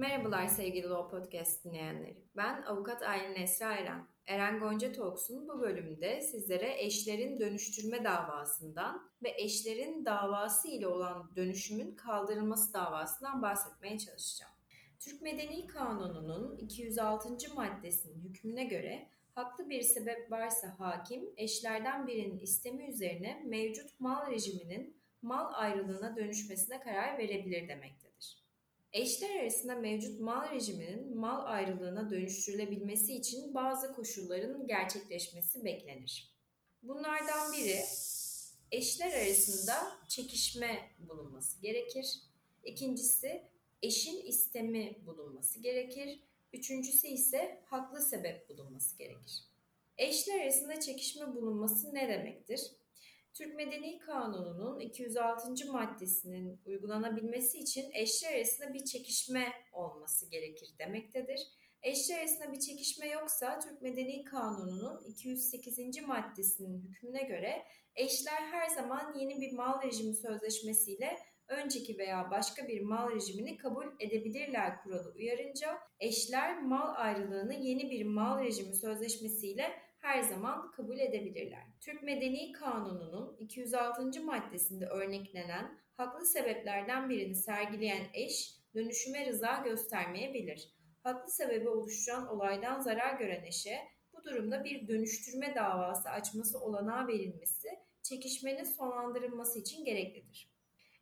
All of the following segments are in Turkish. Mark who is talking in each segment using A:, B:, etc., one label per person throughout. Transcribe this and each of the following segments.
A: Merhabalar sevgili Law Podcast dinleyenleri. Ben avukat Aylin Esra Eren. Eren Gonca Talks'un bu bölümünde sizlere eşlerin dönüştürme davasından ve eşlerin davası ile olan dönüşümün kaldırılması davasından bahsetmeye çalışacağım. Türk Medeni Kanunu'nun 206. maddesinin hükmüne göre haklı bir sebep varsa hakim eşlerden birinin istemi üzerine mevcut mal rejiminin mal ayrılığına dönüşmesine karar verebilir demektedir. Eşler arasında mevcut mal rejiminin mal ayrılığına dönüştürülebilmesi için bazı koşulların gerçekleşmesi beklenir. Bunlardan biri eşler arasında çekişme bulunması gerekir. İkincisi eşin istemi bulunması gerekir. Üçüncüsü ise haklı sebep bulunması gerekir. Eşler arasında çekişme bulunması ne demektir? Türk Medeni Kanunu'nun 206. maddesinin uygulanabilmesi için eşler arasında bir çekişme olması gerekir demektedir. Eşler arasında bir çekişme yoksa Türk Medeni Kanunu'nun 208. maddesinin hükmüne göre eşler her zaman yeni bir mal rejimi sözleşmesiyle önceki veya başka bir mal rejimini kabul edebilirler kuralı uyarınca eşler mal ayrılığını yeni bir mal rejimi sözleşmesiyle her zaman kabul edebilirler. Türk Medeni Kanunu'nun 206. maddesinde örneklenen haklı sebeplerden birini sergileyen eş dönüşüme rıza göstermeyebilir. Haklı sebebi oluşturan olaydan zarar gören eşe bu durumda bir dönüştürme davası açması olanağı verilmesi çekişmenin sonlandırılması için gereklidir.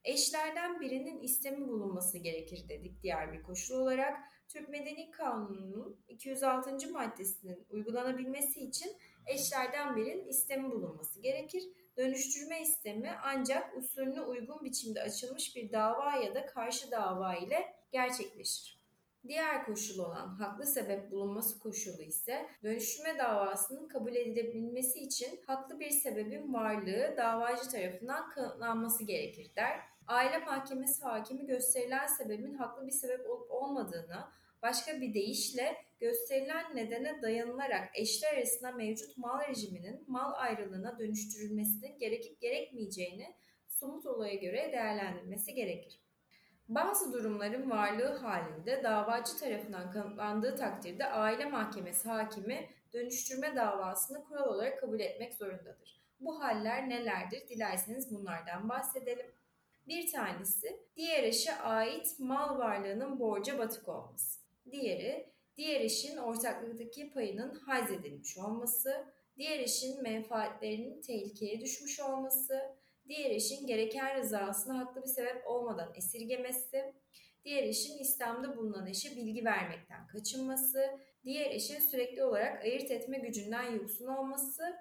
A: Eşlerden birinin istemi bulunması gerekir dedik diğer bir koşul olarak. Türk Medeni Kanunu'nun 206. maddesinin uygulanabilmesi için eşlerden birinin istemi bulunması gerekir. Dönüştürme istemi ancak usulüne uygun biçimde açılmış bir dava ya da karşı dava ile gerçekleşir. Diğer koşul olan haklı sebep bulunması koşulu ise dönüştürme davasının kabul edilebilmesi için haklı bir sebebin varlığı davacı tarafından kanıtlanması gerekir der. Aile mahkemesi hakimi gösterilen sebebin haklı bir sebep olup olmadığını, başka bir deyişle gösterilen nedene dayanılarak eşler arasında mevcut mal rejiminin mal ayrılığına dönüştürülmesinin gerekip gerekmeyeceğini somut olaya göre değerlendirmesi gerekir. Bazı durumların varlığı halinde davacı tarafından kanıtlandığı takdirde aile mahkemesi hakimi dönüştürme davasını kural olarak kabul etmek zorundadır. Bu haller nelerdir? Dilerseniz bunlardan bahsedelim. Bir tanesi diğer eşe ait mal varlığının borca batık olması. Diğeri diğer eşin ortaklıktaki payının haz edilmiş olması, diğer eşin menfaatlerinin tehlikeye düşmüş olması, diğer eşin gereken rızasını haklı bir sebep olmadan esirgemesi, diğer eşin İslam'da bulunan eşe bilgi vermekten kaçınması, diğer eşin sürekli olarak ayırt etme gücünden yoksun olması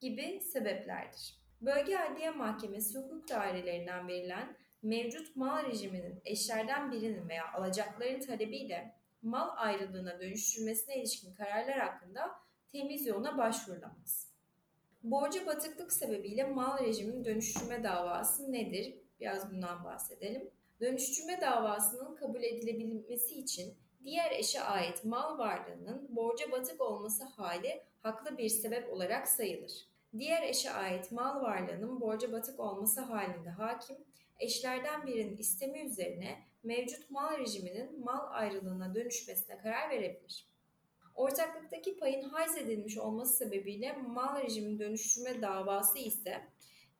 A: gibi sebeplerdir. Bölge Adliye Mahkemesi hukuk dairelerinden verilen mevcut mal rejiminin eşlerden birinin veya alacakların talebiyle mal ayrılığına dönüştürmesine ilişkin kararlar hakkında temiz yoluna başvurulamaz. Borca batıklık sebebiyle mal rejiminin dönüştürme davası nedir? Biraz bundan bahsedelim. Dönüştürme davasının kabul edilebilmesi için diğer eşe ait mal varlığının borca batık olması hali haklı bir sebep olarak sayılır. Diğer eşe ait mal varlığının borca batık olması halinde hakim, eşlerden birinin istemi üzerine mevcut mal rejiminin mal ayrılığına dönüşmesine karar verebilir. Ortaklıktaki payın haiz edilmiş olması sebebiyle mal rejimin dönüştürme davası ise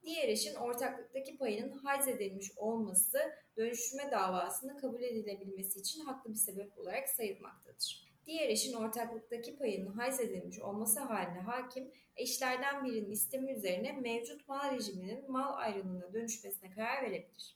A: diğer eşin ortaklıktaki payının haiz edilmiş olması dönüştürme davasını kabul edilebilmesi için haklı bir sebep olarak sayılmaktadır. Diğer eşin ortaklıktaki payının haiz edilmiş olması halinde hakim, eşlerden birinin istemi üzerine mevcut mal rejiminin mal ayrılığına dönüşmesine karar verebilir.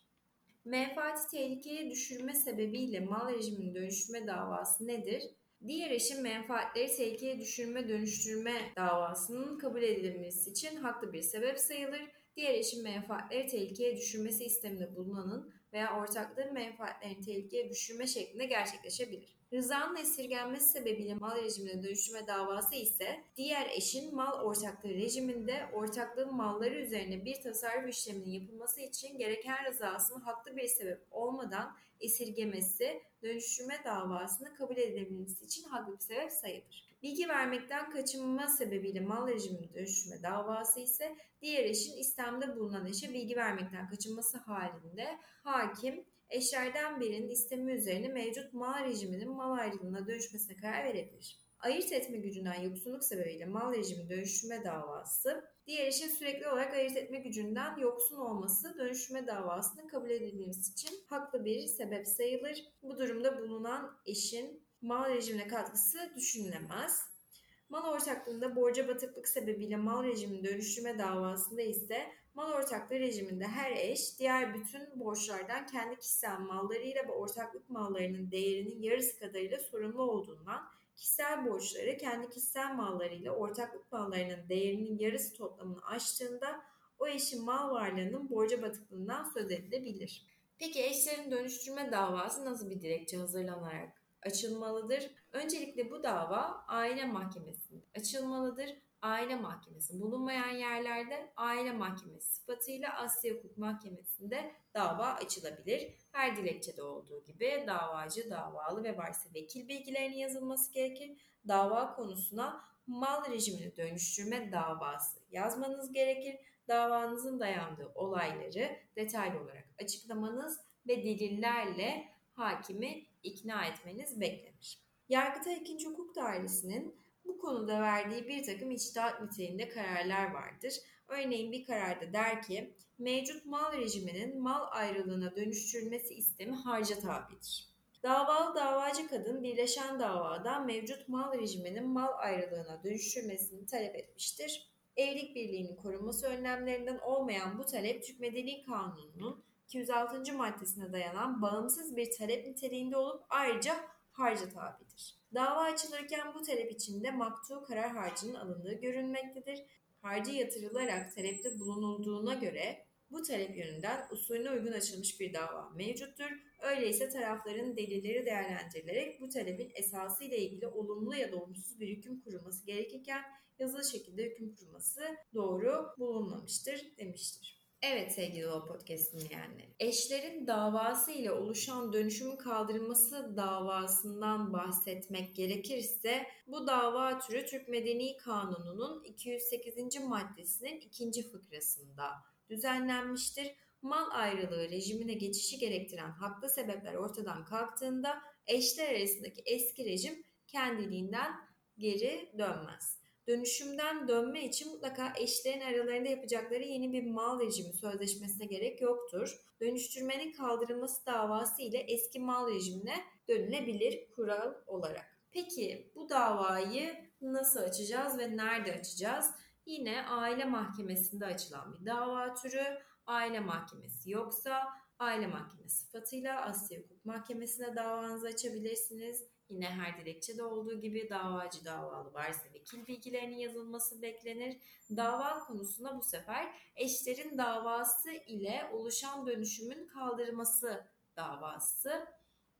A: Menfaati tehlikeye düşürme sebebiyle mal rejiminin dönüştürme davası nedir? Diğer eşin menfaatleri tehlikeye düşürme dönüştürme davasının kabul edilmesi için haklı bir sebep sayılır. Diğer eşin menfaatleri tehlikeye düşürmesi isteminde bulunanın veya ortaklığın menfaatlerini tehlikeye düşürme şeklinde gerçekleşebilir. Rızanın esirgenmesi sebebiyle mal rejimine dönüştürme davası ise diğer eşin mal ortaklığı rejiminde ortaklığın malları üzerine bir tasarruf işleminin yapılması için gereken rızasını haklı bir sebep olmadan esirgemesi, dönüştürme davasını kabul edilebilmesi için haklı bir sebep sayılır. Bilgi vermekten kaçınma sebebiyle mal rejimine dönüştürme davası ise diğer eşin istemde bulunan eşe bilgi vermekten kaçınması halinde hakim eşlerden birinin istemi üzerine mevcut mal rejiminin mal ayrılığına dönüşmesine karar verebilir. Ayırt etme gücünden yoksunluk sebebiyle mal rejimi dönüştürme davası, diğer eşin sürekli olarak ayırt etme gücünden yoksun olması dönüştürme davasının kabul edilmesi için haklı bir sebep sayılır. Bu durumda bulunan eşin mal rejimine katkısı düşünülemez. Mal ortaklığında borca batıklık sebebiyle mal rejimini dönüştürme davasında ise mal ortaklığı rejiminde her eş diğer bütün borçlardan kendi kişisel mallarıyla ve ortaklık mallarının değerinin yarısı kadarıyla sorumlu olduğundan kişisel borçları kendi kişisel mallarıyla ortaklık mallarının değerinin yarısı toplamını aştığında o eşin mal varlığının borca batıklığından söz edilebilir. Peki eşlerin dönüştürme davası nasıl bir dilekçe hazırlanarak açılmalıdır? Öncelikle bu dava aile mahkemesinde açılmalıdır. Aile mahkemesi bulunmayan yerlerde aile mahkemesi sıfatıyla Asya Hukuk Mahkemesi'nde dava açılabilir. Her dilekçede olduğu gibi davacı, davalı ve varsa vekil bilgilerinin yazılması gerekir. Dava konusuna mal rejimini dönüştürme davası yazmanız gerekir. Davanızın dayandığı olayları detaylı olarak açıklamanız ve delillerle hakimi ikna etmeniz beklenir. Yargıtay 2. Hukuk Dairesi'nin bu konuda verdiği bir takım içtihat niteliğinde kararlar vardır. Örneğin bir kararda der ki mevcut mal rejiminin mal ayrılığına dönüştürülmesi istemi harca tabidir. Davalı davacı kadın birleşen davada mevcut mal rejiminin mal ayrılığına dönüştürmesini talep etmiştir. Evlilik birliğinin korunması önlemlerinden olmayan bu talep Türk Medeni Kanunu'nun 206. maddesine dayanan bağımsız bir talep niteliğinde olup ayrıca harca tabidir. Dava açılırken bu talep içinde maktu karar harcının alındığı görünmektedir. Harcı yatırılarak talepte bulunulduğuna göre bu talep yönünden usulüne uygun açılmış bir dava mevcuttur. Öyleyse tarafların delilleri değerlendirilerek bu talebin esası ile ilgili olumlu ya da olumsuz bir hüküm kurulması gerekirken yazılı şekilde hüküm kurulması doğru bulunmamıştır demiştir. Evet sevgili Law Podcast dinleyenleri. Eşlerin davası ile oluşan dönüşümün kaldırılması davasından bahsetmek gerekirse bu dava türü Türk Medeni Kanunu'nun 208. maddesinin ikinci fıkrasında düzenlenmiştir. Mal ayrılığı rejimine geçişi gerektiren haklı sebepler ortadan kalktığında eşler arasındaki eski rejim kendiliğinden geri dönmez. Dönüşümden dönme için mutlaka eşlerin aralarında yapacakları yeni bir mal rejimi sözleşmesine gerek yoktur. Dönüştürmenin kaldırılması davası ile eski mal rejimine dönülebilir kural olarak. Peki bu davayı nasıl açacağız ve nerede açacağız? Yine aile mahkemesinde açılan bir dava türü. Aile mahkemesi yoksa aile mahkemesi sıfatıyla Asya Hukuk Mahkemesi'ne davanızı açabilirsiniz. Yine her dilekçede olduğu gibi davacı davalı varsa vekil bilgilerinin yazılması beklenir. Dava konusuna bu sefer eşlerin davası ile oluşan dönüşümün kaldırılması davası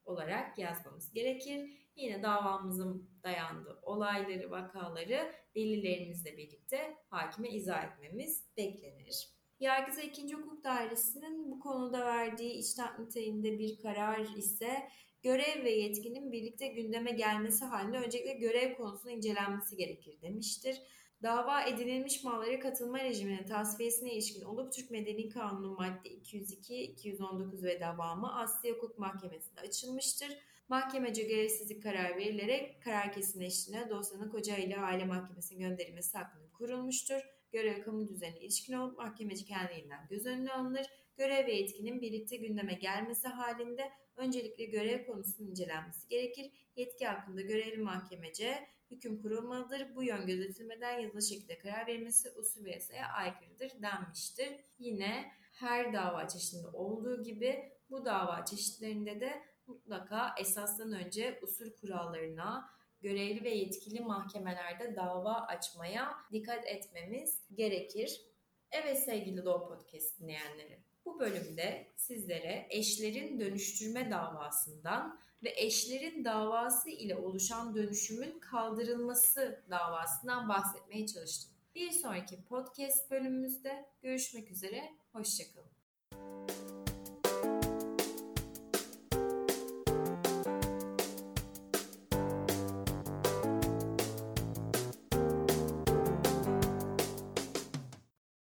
A: olarak yazmamız gerekir. Yine davamızın dayandığı olayları, vakaları delillerimizle birlikte hakime izah etmemiz beklenir. Yargıtay 2. Hukuk Dairesi'nin bu konuda verdiği içtihat niteliğinde bir karar ise görev ve yetkinin birlikte gündeme gelmesi halinde öncelikle görev konusunun incelenmesi gerekir demiştir. Dava edinilmiş mallara katılma rejiminin tasfiyesine ilişkin olup Türk Medeni Kanunu madde 202, 219 ve devamı Asya Hukuk Mahkemesi'nde açılmıştır. Mahkemece görevsizlik karar verilerek karar kesinleştiğine dosyanın koca ile aile mahkemesine gönderilmesi hakkında kurulmuştur. Görev kamu düzenine ilişkin olup mahkemeci kendiliğinden göz önüne alınır. Görev ve yetkinin birlikte gündeme gelmesi halinde öncelikle görev konusunun incelenmesi gerekir. Yetki hakkında görevli mahkemece hüküm kurulmalıdır. Bu yön gözetilmeden yazılı şekilde karar verilmesi usul ve yasaya aykırıdır denmiştir. Yine her dava çeşidinde olduğu gibi bu dava çeşitlerinde de mutlaka esasdan önce usul kurallarına, görevli ve yetkili mahkemelerde dava açmaya dikkat etmemiz gerekir. Evet sevgili Law Podcast dinleyenleri. Bu bölümde sizlere eşlerin dönüştürme davasından ve eşlerin davası ile oluşan dönüşümün kaldırılması davasından bahsetmeye çalıştım. Bir sonraki podcast bölümümüzde görüşmek üzere, hoşçakalın.